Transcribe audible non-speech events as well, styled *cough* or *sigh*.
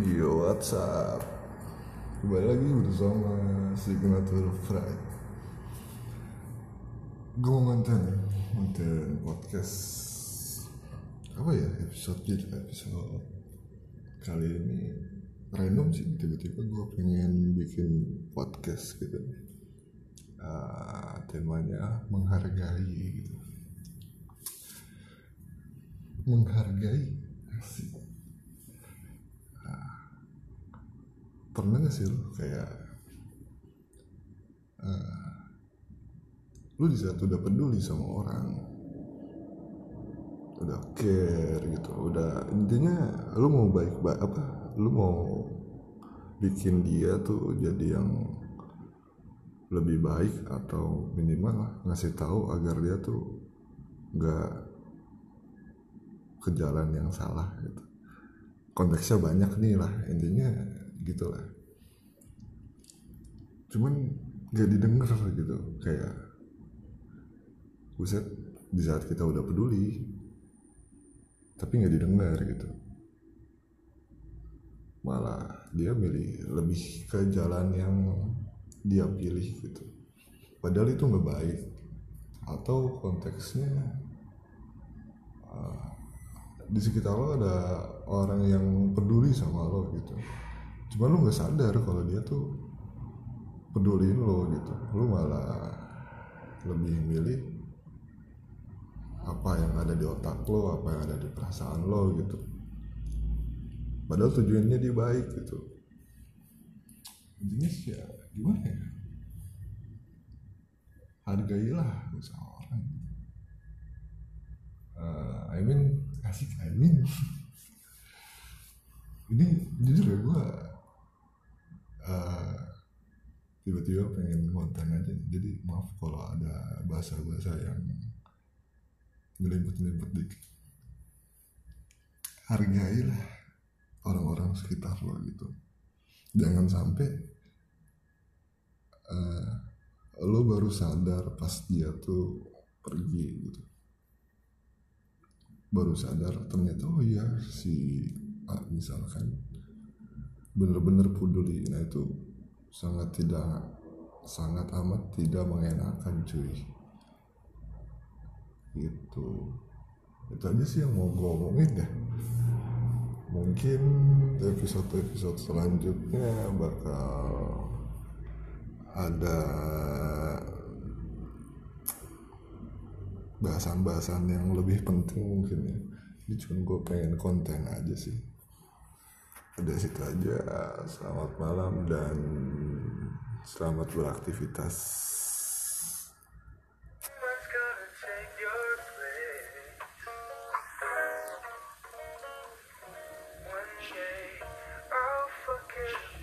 Yo what's up? Kembali lagi bersama Signature Fry Gue mau ngonten Ngonten podcast. Apa ya episode gitu Episode Kali ini Random sih Tiba-tiba gue pengen bikin podcast gitu. Ah, Temanya Menghargai gitu. Menghargai? Asik pernah gak sih lu kayak eh, lu di saat udah peduli sama orang udah care gitu udah intinya lu mau baik baik apa lu mau bikin dia tuh jadi yang lebih baik atau minimal ngasih tahu agar dia tuh nggak ke jalan yang salah gitu. Konteksnya banyak nih lah intinya gitu lah cuman gak didengar gitu kayak buset di saat kita udah peduli tapi nggak didengar gitu. Malah dia milih lebih ke jalan yang dia pilih gitu. Padahal itu nggak baik. Atau konteksnya uh, di sekitar lo ada orang yang peduli sama lo gitu cuma lo nggak sadar kalau dia tuh peduliin lo gitu. Lo malah lebih milih apa yang ada di otak lo apa yang ada di perasaan lo gitu. Padahal tujuannya dia baik gitu. Intinya sih ya gimana ya? Hargailah usaha orang uh, I mean asik I mean. *laughs* Ini jujur ya gue uh, tiba-tiba pengen konten aja jadi maaf kalau ada bahasa-bahasa yang nyelimput-nyelimput dikit. Hargailah orang-orang sekitar lo gitu. Jangan sampai uh, lo baru sadar pas dia tuh pergi gitu. Baru sadar ternyata oh iya si A misalkan bener-bener peduli. Nah itu sangat tidak sangat amat tidak mengenakan cuy. Gitu. Itu aja sih yang mau gue omongin deh mungkin episode-episode selanjutnya bakal ada bahasan-bahasan yang lebih penting mungkin ya. Ini cuma gue pengen konten aja sih udah situ aja. Selamat malam dan selamat beraktivitas. Thank you.